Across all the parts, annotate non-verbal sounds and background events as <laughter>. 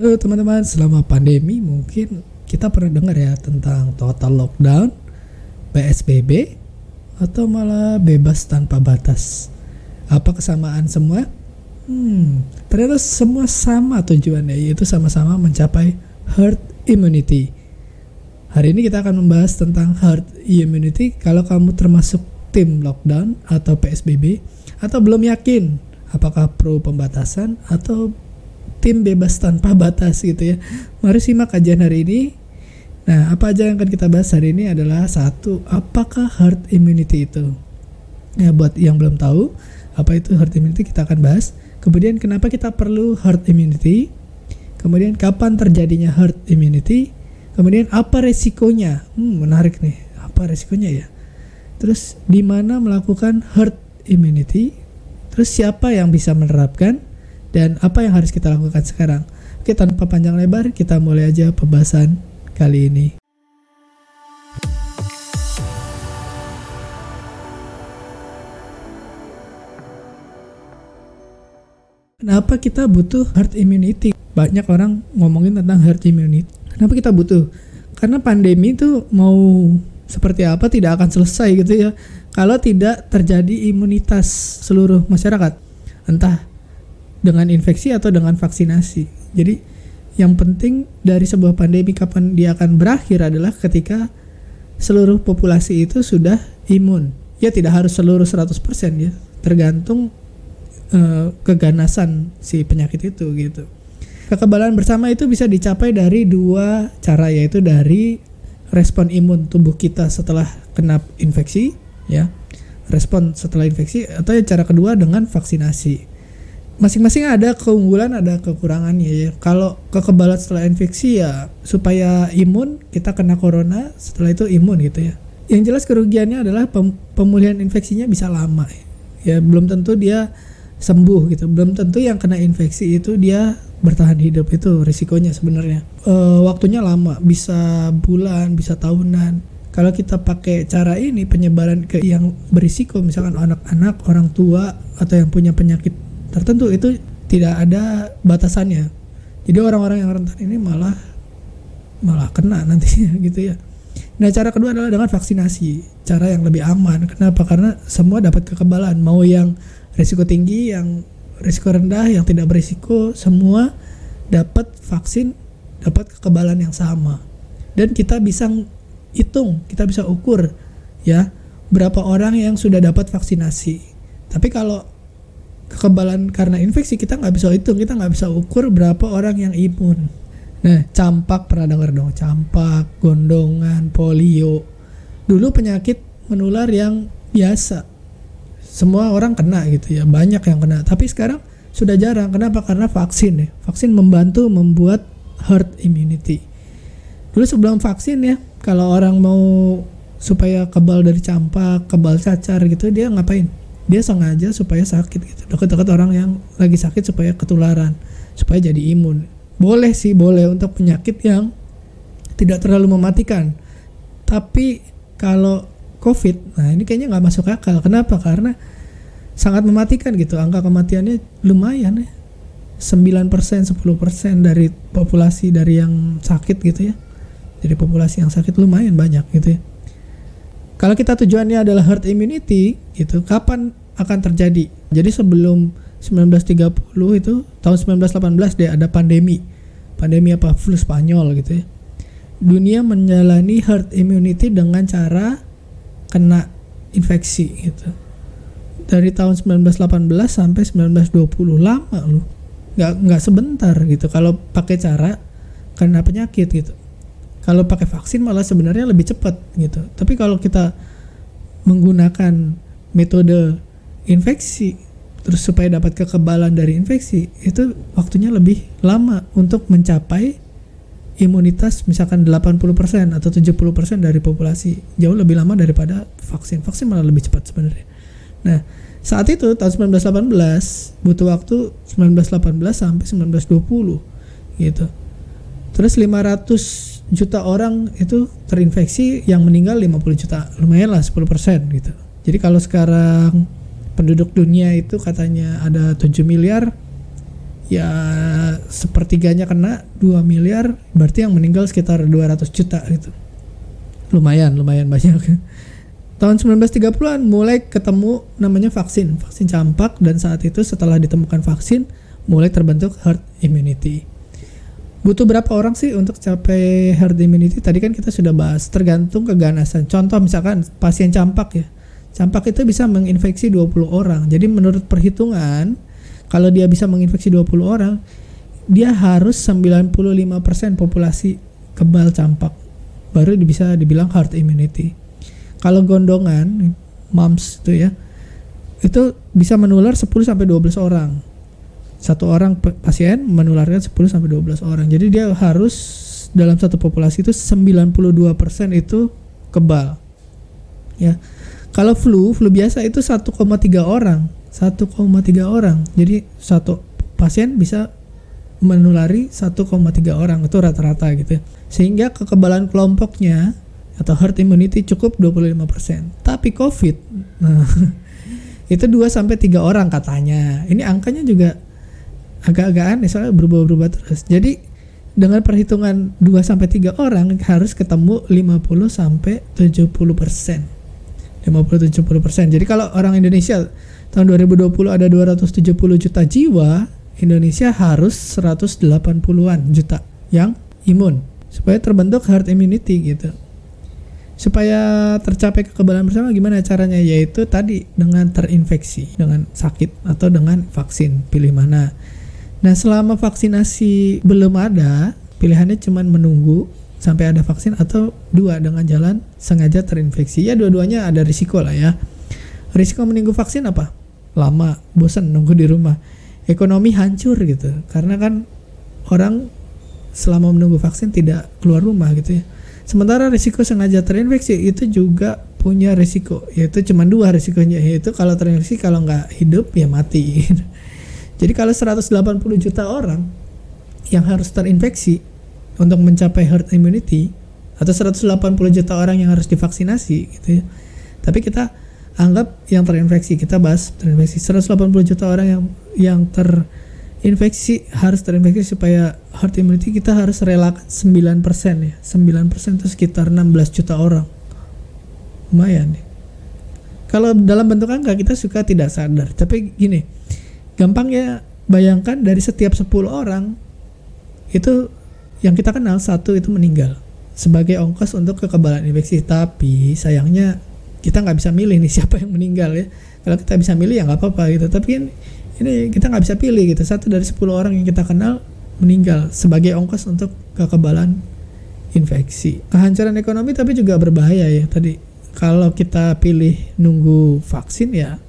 Halo teman-teman, selama pandemi mungkin kita pernah dengar ya tentang total lockdown, PSBB, atau malah bebas tanpa batas. Apa kesamaan semua? Hmm, ternyata semua sama tujuannya, yaitu sama-sama mencapai herd immunity. Hari ini kita akan membahas tentang herd immunity kalau kamu termasuk tim lockdown atau PSBB atau belum yakin apakah pro pembatasan atau tim bebas tanpa batas gitu ya. Mari simak kajian hari ini. Nah, apa aja yang akan kita bahas hari ini adalah satu, apakah herd immunity itu? Ya, buat yang belum tahu apa itu herd immunity kita akan bahas. Kemudian kenapa kita perlu herd immunity? Kemudian kapan terjadinya herd immunity? Kemudian apa resikonya? Hmm, menarik nih. Apa resikonya ya? Terus di mana melakukan herd immunity? Terus siapa yang bisa menerapkan? Dan apa yang harus kita lakukan sekarang. Oke, tanpa panjang lebar, kita mulai aja pembahasan kali ini. Kenapa kita butuh herd immunity? Banyak orang ngomongin tentang herd immunity. Kenapa kita butuh? Karena pandemi itu mau seperti apa tidak akan selesai gitu ya. Kalau tidak terjadi imunitas seluruh masyarakat. Entah dengan infeksi atau dengan vaksinasi. Jadi yang penting dari sebuah pandemi kapan dia akan berakhir adalah ketika seluruh populasi itu sudah imun. Ya tidak harus seluruh 100% ya, tergantung uh, keganasan si penyakit itu gitu. Kekebalan bersama itu bisa dicapai dari dua cara yaitu dari respon imun tubuh kita setelah kena infeksi ya. Respon setelah infeksi atau cara kedua dengan vaksinasi masing-masing ada keunggulan ada kekurangannya ya. Kalau kekebalan setelah infeksi ya supaya imun kita kena corona setelah itu imun gitu ya. Yang jelas kerugiannya adalah pemulihan infeksinya bisa lama ya belum tentu dia sembuh gitu. Belum tentu yang kena infeksi itu dia bertahan hidup itu risikonya sebenarnya. E, waktunya lama bisa bulan bisa tahunan. Kalau kita pakai cara ini penyebaran ke yang berisiko misalkan anak-anak orang tua atau yang punya penyakit tertentu itu tidak ada batasannya. Jadi orang-orang yang rentan ini malah malah kena nantinya <laughs> gitu ya. Nah cara kedua adalah dengan vaksinasi cara yang lebih aman. Kenapa? Karena semua dapat kekebalan. Mau yang risiko tinggi yang risiko rendah yang tidak berisiko semua dapat vaksin dapat kekebalan yang sama. Dan kita bisa hitung kita bisa ukur ya berapa orang yang sudah dapat vaksinasi. Tapi kalau kekebalan karena infeksi kita nggak bisa hitung kita nggak bisa ukur berapa orang yang imun. Nah campak pernah dengar dong campak gondongan polio. Dulu penyakit menular yang biasa. Semua orang kena gitu ya banyak yang kena. Tapi sekarang sudah jarang. Kenapa? Karena vaksin ya. Vaksin membantu membuat herd immunity. Dulu sebelum vaksin ya kalau orang mau supaya kebal dari campak kebal cacar gitu dia ngapain dia sengaja supaya sakit gitu. Dekat-dekat orang yang lagi sakit supaya ketularan supaya jadi imun. Boleh sih boleh untuk penyakit yang tidak terlalu mematikan. Tapi kalau covid nah ini kayaknya nggak masuk akal. Kenapa? Karena sangat mematikan gitu. Angka kematiannya lumayan ya. 9% 10% dari populasi dari yang sakit gitu ya. Dari populasi yang sakit lumayan banyak gitu ya. Kalau kita tujuannya adalah herd immunity gitu kapan akan terjadi. Jadi sebelum 1930 itu tahun 1918 deh ada pandemi. Pandemi apa? Flu Spanyol gitu ya. Dunia menjalani herd immunity dengan cara kena infeksi gitu. Dari tahun 1918 sampai 1920 lama loh. Nggak nggak sebentar gitu kalau pakai cara kena penyakit gitu. Kalau pakai vaksin malah sebenarnya lebih cepat gitu. Tapi kalau kita menggunakan metode infeksi. Terus supaya dapat kekebalan dari infeksi itu waktunya lebih lama untuk mencapai imunitas misalkan 80% atau 70% dari populasi. Jauh lebih lama daripada vaksin. Vaksin malah lebih cepat sebenarnya. Nah saat itu tahun 1918 butuh waktu 1918 sampai 1920 gitu. Terus 500 juta orang itu terinfeksi yang meninggal 50 juta. Lumayan lah 10% gitu. Jadi kalau sekarang penduduk dunia itu katanya ada 7 miliar ya sepertiganya kena 2 miliar berarti yang meninggal sekitar 200 juta gitu lumayan lumayan banyak <laughs> tahun 1930-an mulai ketemu namanya vaksin vaksin campak dan saat itu setelah ditemukan vaksin mulai terbentuk herd immunity butuh berapa orang sih untuk capai herd immunity? Tadi kan kita sudah bahas, tergantung keganasan. Contoh misalkan pasien campak ya. Campak itu bisa menginfeksi 20 orang. Jadi menurut perhitungan, kalau dia bisa menginfeksi 20 orang, dia harus 95% populasi kebal campak. Baru bisa dibilang herd immunity. Kalau gondongan, mumps itu ya, itu bisa menular 10 sampai 12 orang satu orang pasien menularkan 10 sampai 12 orang. Jadi dia harus dalam satu populasi itu 92% itu kebal. Ya. Kalau flu, flu biasa itu 1,3 orang, 1,3 orang. Jadi satu pasien bisa menulari 1,3 orang itu rata-rata gitu. Sehingga kekebalan kelompoknya atau herd immunity cukup 25%. Tapi COVID nah <laughs> itu 2 sampai 3 orang katanya. Ini angkanya juga agak-agak aneh soalnya berubah-ubah terus. Jadi dengan perhitungan 2 sampai 3 orang harus ketemu 50 sampai 70 persen. 50-70 persen. Jadi kalau orang Indonesia tahun 2020 ada 270 juta jiwa, Indonesia harus 180-an juta yang imun supaya terbentuk herd immunity gitu. Supaya tercapai kekebalan bersama gimana caranya? Yaitu tadi dengan terinfeksi, dengan sakit atau dengan vaksin. Pilih mana? Nah, selama vaksinasi belum ada, pilihannya cuma menunggu sampai ada vaksin atau dua dengan jalan sengaja terinfeksi. Ya, dua-duanya ada risiko lah ya. Risiko menunggu vaksin apa? Lama, bosan nunggu di rumah. Ekonomi hancur gitu. Karena kan orang selama menunggu vaksin tidak keluar rumah gitu ya. Sementara risiko sengaja terinfeksi itu juga punya risiko, yaitu cuma dua risikonya, yaitu kalau terinfeksi kalau nggak hidup ya mati. <laughs> Jadi kalau 180 juta orang yang harus terinfeksi untuk mencapai herd immunity atau 180 juta orang yang harus divaksinasi gitu ya. Tapi kita anggap yang terinfeksi, kita bahas terinfeksi 180 juta orang yang yang terinfeksi harus terinfeksi supaya herd immunity kita harus relakan 9% ya. 9% itu sekitar 16 juta orang. Lumayan nih. Kalau dalam bentuk angka kita suka tidak sadar, tapi gini, gampang ya bayangkan dari setiap 10 orang itu yang kita kenal satu itu meninggal sebagai ongkos untuk kekebalan infeksi. Tapi sayangnya kita nggak bisa milih nih <laughs> siapa yang meninggal ya. Kalau kita bisa milih ya nggak apa-apa gitu. Tapi ini, ini kita nggak bisa pilih gitu. Satu dari 10 orang yang kita kenal meninggal sebagai ongkos untuk kekebalan infeksi. Kehancuran ekonomi tapi juga berbahaya ya. Tadi kalau kita pilih nunggu vaksin ya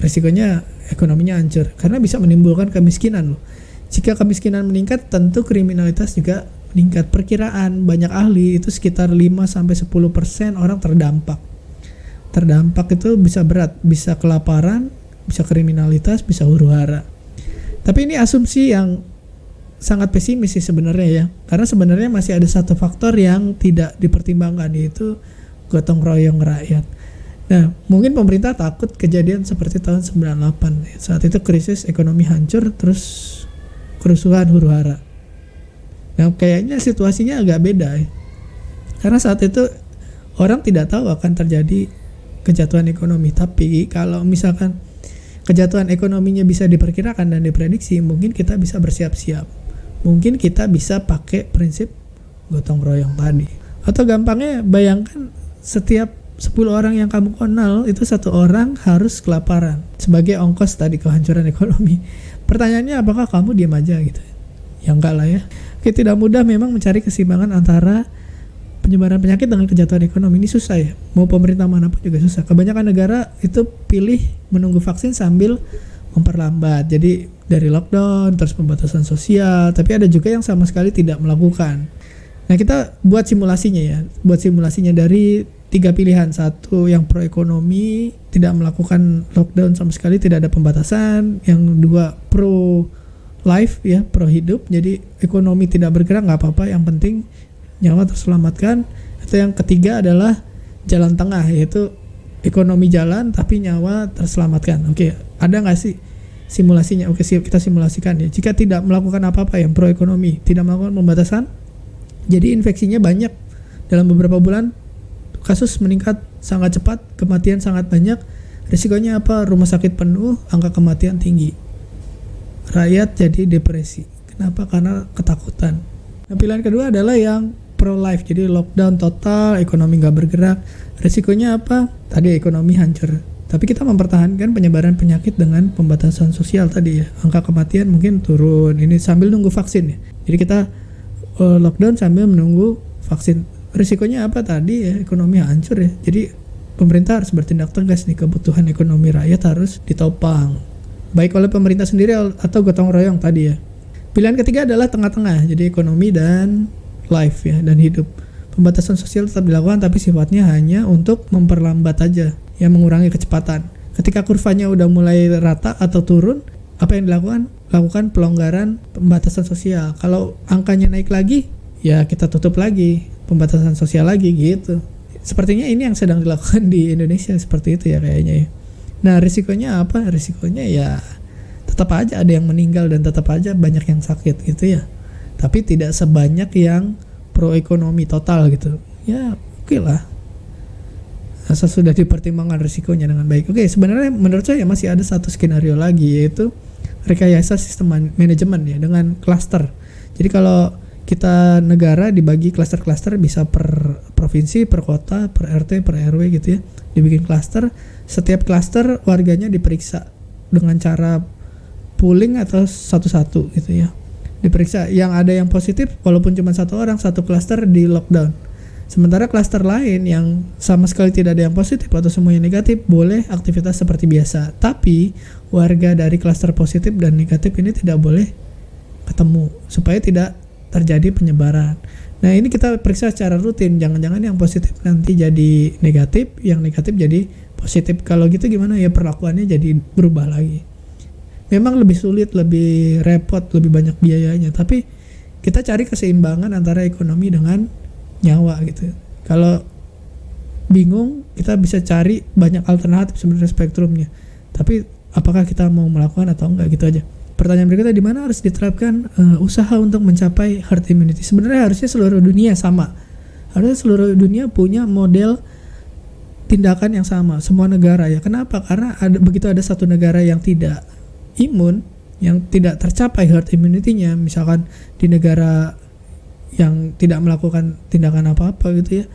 risikonya ekonominya hancur. Karena bisa menimbulkan kemiskinan loh. Jika kemiskinan meningkat tentu kriminalitas juga meningkat. Perkiraan banyak ahli itu sekitar 5 sampai 10% orang terdampak. Terdampak itu bisa berat, bisa kelaparan, bisa kriminalitas, bisa huru-hara. Tapi ini asumsi yang sangat pesimis sih sebenarnya ya. Karena sebenarnya masih ada satu faktor yang tidak dipertimbangkan yaitu gotong royong rakyat Nah, mungkin pemerintah takut kejadian seperti tahun 98. Saat itu krisis ekonomi hancur, terus kerusuhan huru hara. Nah, kayaknya situasinya agak beda ya. Karena saat itu orang tidak tahu akan terjadi kejatuhan ekonomi. Tapi kalau misalkan kejatuhan ekonominya bisa diperkirakan dan diprediksi, mungkin kita bisa bersiap-siap. Mungkin kita bisa pakai prinsip gotong royong tadi. Atau gampangnya bayangkan setiap 10 orang yang kamu kenal itu satu orang harus kelaparan sebagai ongkos tadi kehancuran ekonomi. Pertanyaannya apakah kamu diam aja gitu? Ya enggak lah ya. Oke, tidak mudah memang mencari keseimbangan antara penyebaran penyakit dengan kejatuhan ekonomi ini susah ya. Mau pemerintah mana pun juga susah. Kebanyakan negara itu pilih menunggu vaksin sambil memperlambat. Jadi dari lockdown terus pembatasan sosial, tapi ada juga yang sama sekali tidak melakukan. Nah, kita buat simulasinya ya. Buat simulasinya dari tiga pilihan. Satu yang pro ekonomi tidak melakukan lockdown sama sekali tidak ada pembatasan. Yang dua pro life ya pro hidup jadi ekonomi tidak bergerak nggak apa-apa. Yang penting nyawa terselamatkan. Atau yang ketiga adalah jalan tengah yaitu ekonomi jalan tapi nyawa terselamatkan. Oke ada nggak sih simulasinya? Oke siap kita simulasikan ya. Jika tidak melakukan apa-apa yang pro ekonomi tidak melakukan pembatasan jadi infeksinya banyak. Dalam beberapa bulan kasus meningkat sangat cepat kematian sangat banyak. Risikonya apa? Rumah sakit penuh angka kematian tinggi. Rakyat jadi depresi. Kenapa? Karena ketakutan. Nah pilihan kedua adalah yang pro life jadi lockdown total ekonomi nggak bergerak. Risikonya apa? Tadi ekonomi hancur. Tapi kita mempertahankan penyebaran penyakit dengan pembatasan sosial tadi ya. Angka kematian mungkin turun. Ini sambil nunggu vaksin ya. Jadi kita uh, lockdown sambil menunggu vaksin. Risikonya apa tadi ya? Ekonomi hancur ya. Jadi pemerintah harus bertindak tegas nih kebutuhan ekonomi rakyat harus ditopang. Baik oleh pemerintah sendiri atau gotong royong tadi ya. Pilihan ketiga adalah tengah-tengah. Jadi ekonomi dan life ya dan hidup. Pembatasan sosial tetap dilakukan tapi sifatnya hanya untuk memperlambat aja yang mengurangi kecepatan. Ketika kurvanya udah mulai rata atau turun, apa yang dilakukan? Lakukan pelonggaran pembatasan sosial. Kalau angkanya naik lagi, ya kita tutup lagi pembatasan sosial lagi gitu. Sepertinya ini yang sedang dilakukan di Indonesia seperti itu ya kayaknya ya. Nah, risikonya apa? Risikonya ya tetap aja ada yang meninggal dan tetap aja banyak yang sakit gitu ya. Tapi tidak sebanyak yang pro ekonomi total gitu. Ya, oke okay lah asal sudah dipertimbangkan risikonya dengan baik. Oke, sebenarnya menurut saya masih ada satu skenario lagi yaitu rekayasa sistem manajemen ya dengan klaster. Jadi kalau kita negara dibagi klaster-klaster bisa per provinsi, per kota, per RT, per RW gitu ya. Dibikin klaster, setiap klaster warganya diperiksa dengan cara pooling atau satu-satu gitu ya. Diperiksa yang ada yang positif walaupun cuma satu orang, satu klaster di lockdown Sementara klaster lain yang sama sekali tidak ada yang positif atau semuanya negatif boleh aktivitas seperti biasa. Tapi warga dari klaster positif dan negatif ini tidak boleh ketemu supaya tidak terjadi penyebaran. Nah ini kita periksa secara rutin. Jangan-jangan yang positif nanti jadi negatif, yang negatif jadi positif. Kalau gitu gimana ya perlakuannya jadi berubah lagi. Memang lebih sulit, lebih repot, lebih banyak biayanya. Tapi kita cari keseimbangan antara ekonomi dengan nyawa gitu kalau bingung kita bisa cari banyak alternatif sebenarnya spektrumnya tapi apakah kita mau melakukan atau enggak gitu aja pertanyaan berikutnya di mana harus diterapkan uh, usaha untuk mencapai herd immunity? Sebenarnya harusnya seluruh dunia sama. Harusnya seluruh dunia punya model tindakan yang sama semua negara ya. Kenapa? Karena ada begitu ada satu negara yang tidak imun yang tidak tercapai herd immunity-nya misalkan di negara yang tidak melakukan tindakan apa-apa gitu ya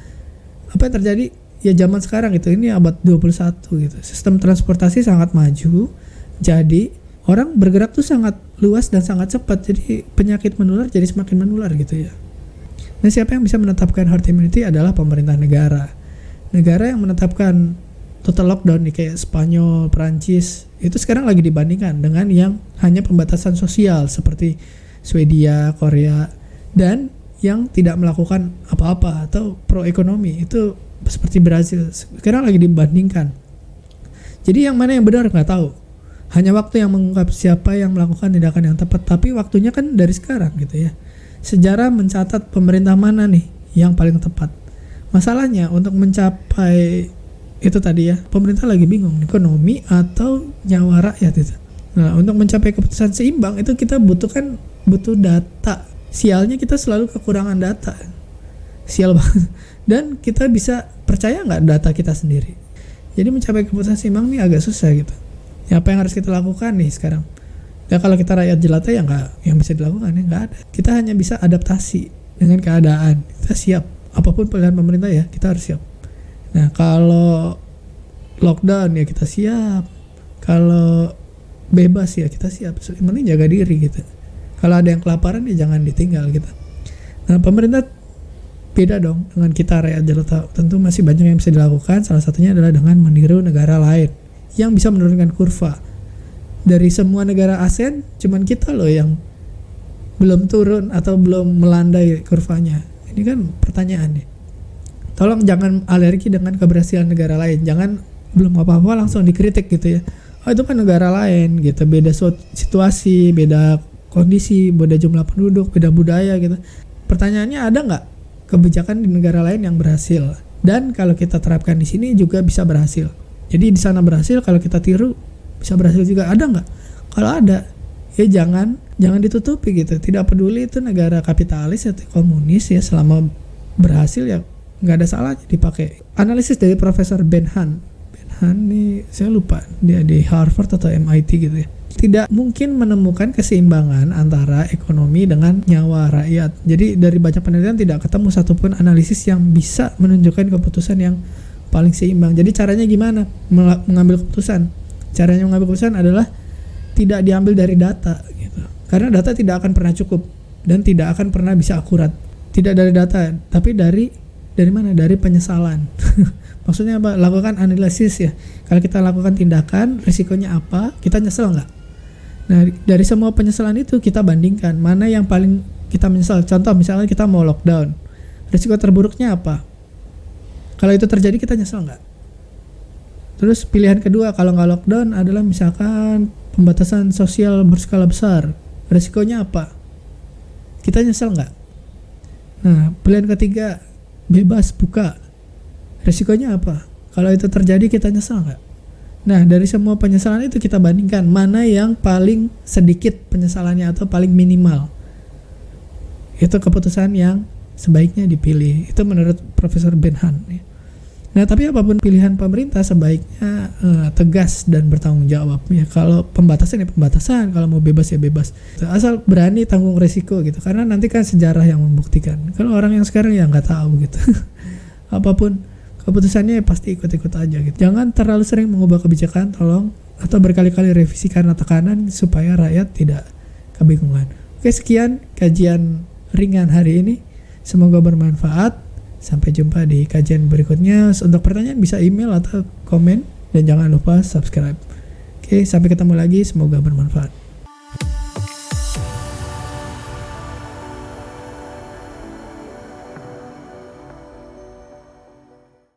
apa yang terjadi? Ya zaman sekarang itu ini abad 21 gitu. Sistem transportasi sangat maju jadi orang bergerak tuh sangat luas dan sangat cepat. Jadi penyakit menular jadi semakin menular gitu ya. Nah siapa yang bisa menetapkan herd immunity adalah pemerintah negara. Negara yang menetapkan total lockdown nih kayak Spanyol, Prancis itu sekarang lagi dibandingkan dengan yang hanya pembatasan sosial seperti Swedia, Korea dan yang tidak melakukan apa-apa atau pro ekonomi itu seperti Brazil sekarang lagi dibandingkan. Jadi yang mana yang benar? Nggak tahu hanya waktu yang mengungkap siapa yang melakukan tindakan yang tepat tapi waktunya kan dari sekarang gitu ya. Sejarah mencatat pemerintah mana nih yang paling tepat? Masalahnya untuk mencapai itu tadi ya pemerintah lagi bingung ekonomi atau nyawa rakyat itu. Nah untuk mencapai keputusan seimbang itu kita butuhkan butuh data. Sialnya kita selalu kekurangan data. Sial banget. <laughs> Dan kita bisa percaya nggak data kita sendiri? Jadi mencapai keputusan seimbang ini agak susah gitu ya apa yang harus kita lakukan nih sekarang? Ya kalau kita rakyat jelata ya nggak yang bisa dilakukan ya nggak ada. Kita hanya bisa adaptasi dengan keadaan. Kita siap. Apa pun pilihan pemerintah ya kita harus siap. Nah kalau lockdown ya kita siap. Kalau bebas ya kita siap. Penting jaga diri gitu. Kalau ada yang kelaparan ya jangan ditinggal gitu. Nah pemerintah beda dong dengan kita rakyat jelata. Tentu masih banyak yang bisa dilakukan. Salah satunya adalah dengan meniru negara lain yang bisa menurunkan kurva dari semua negara ASEAN cuman kita loh yang belum turun atau belum melandai kurvanya ini kan pertanyaannya tolong jangan alergi dengan keberhasilan negara lain jangan belum apa-apa langsung dikritik gitu ya oh itu kan negara lain gitu beda situasi beda kondisi, beda jumlah penduduk, beda budaya gitu. Pertanyaannya ada nggak kebijakan di negara lain yang berhasil? Dan kalau kita terapkan di sini juga bisa berhasil. Jadi di sana berhasil, kalau kita tiru bisa berhasil juga. Ada nggak? kalau ada ya jangan jangan ditutupi gitu tidak peduli itu negara kapitalis atau komunis ya selama berhasil ya nggak ada salahnya dipakai analisis dari Profesor Ben Han Ben Han nih saya lupa dia di Harvard atau MIT gitu ya tidak mungkin menemukan keseimbangan antara ekonomi dengan nyawa rakyat. Jadi dari banyak penelitian tidak ketemu satupun analisis yang bisa menunjukkan keputusan yang paling seimbang. Jadi caranya gimana mengambil keputusan? Caranya mengambil keputusan adalah tidak diambil dari data gitu. Karena data tidak akan pernah cukup dan tidak akan pernah bisa akurat. Tidak dari data, tapi dari dari mana? Dari penyesalan. <laughs> Maksudnya apa? Lakukan analisis ya. Kalau kita lakukan tindakan, risikonya apa? Kita nyesel nggak? Nah, dari semua penyesalan itu kita bandingkan mana yang paling kita menyesal. Contoh misalnya kita mau lockdown. Risiko terburuknya apa? Kalau itu terjadi kita nyesel nggak? Terus pilihan kedua kalau nggak lockdown adalah misalkan pembatasan sosial berskala besar. Risikonya apa? Kita nyesel nggak? Nah, pilihan ketiga bebas buka. Risikonya apa? Kalau itu terjadi kita nyesel nggak? Nah, dari semua penyesalan itu kita bandingkan mana yang paling sedikit penyesalannya atau paling minimal. Itu keputusan yang sebaiknya dipilih. Itu menurut Profesor Benhan. Ya. Nah, tapi apa pun pilihan pemerintah sebaiknya uh, tegas dan bertanggung jawab. Ya, kalau pembatasan ya pembatasan, kalau mau bebas ya bebas. Asal berani tanggung resiko gitu. Karena nanti kan sejarah yang membuktikan. Kalau orang yang sekarang ya nggak tahu gitu. <laughs> apa pun keputusannya ya pasti ikut-ikut aja gitu. Jangan terlalu sering mengubah kebijakan, tolong atau berkali-kali revisi karena tekanan supaya rakyat tidak kebingungan. Oke, sekian kajian ringan hari ini. Semoga bermanfaat. Sampai jumpa di kajian berikutnya. Untuk pertanyaan bisa email atau komen dan jangan lupa subscribe. Oke, sampai ketemu lagi. Semoga bermanfaat.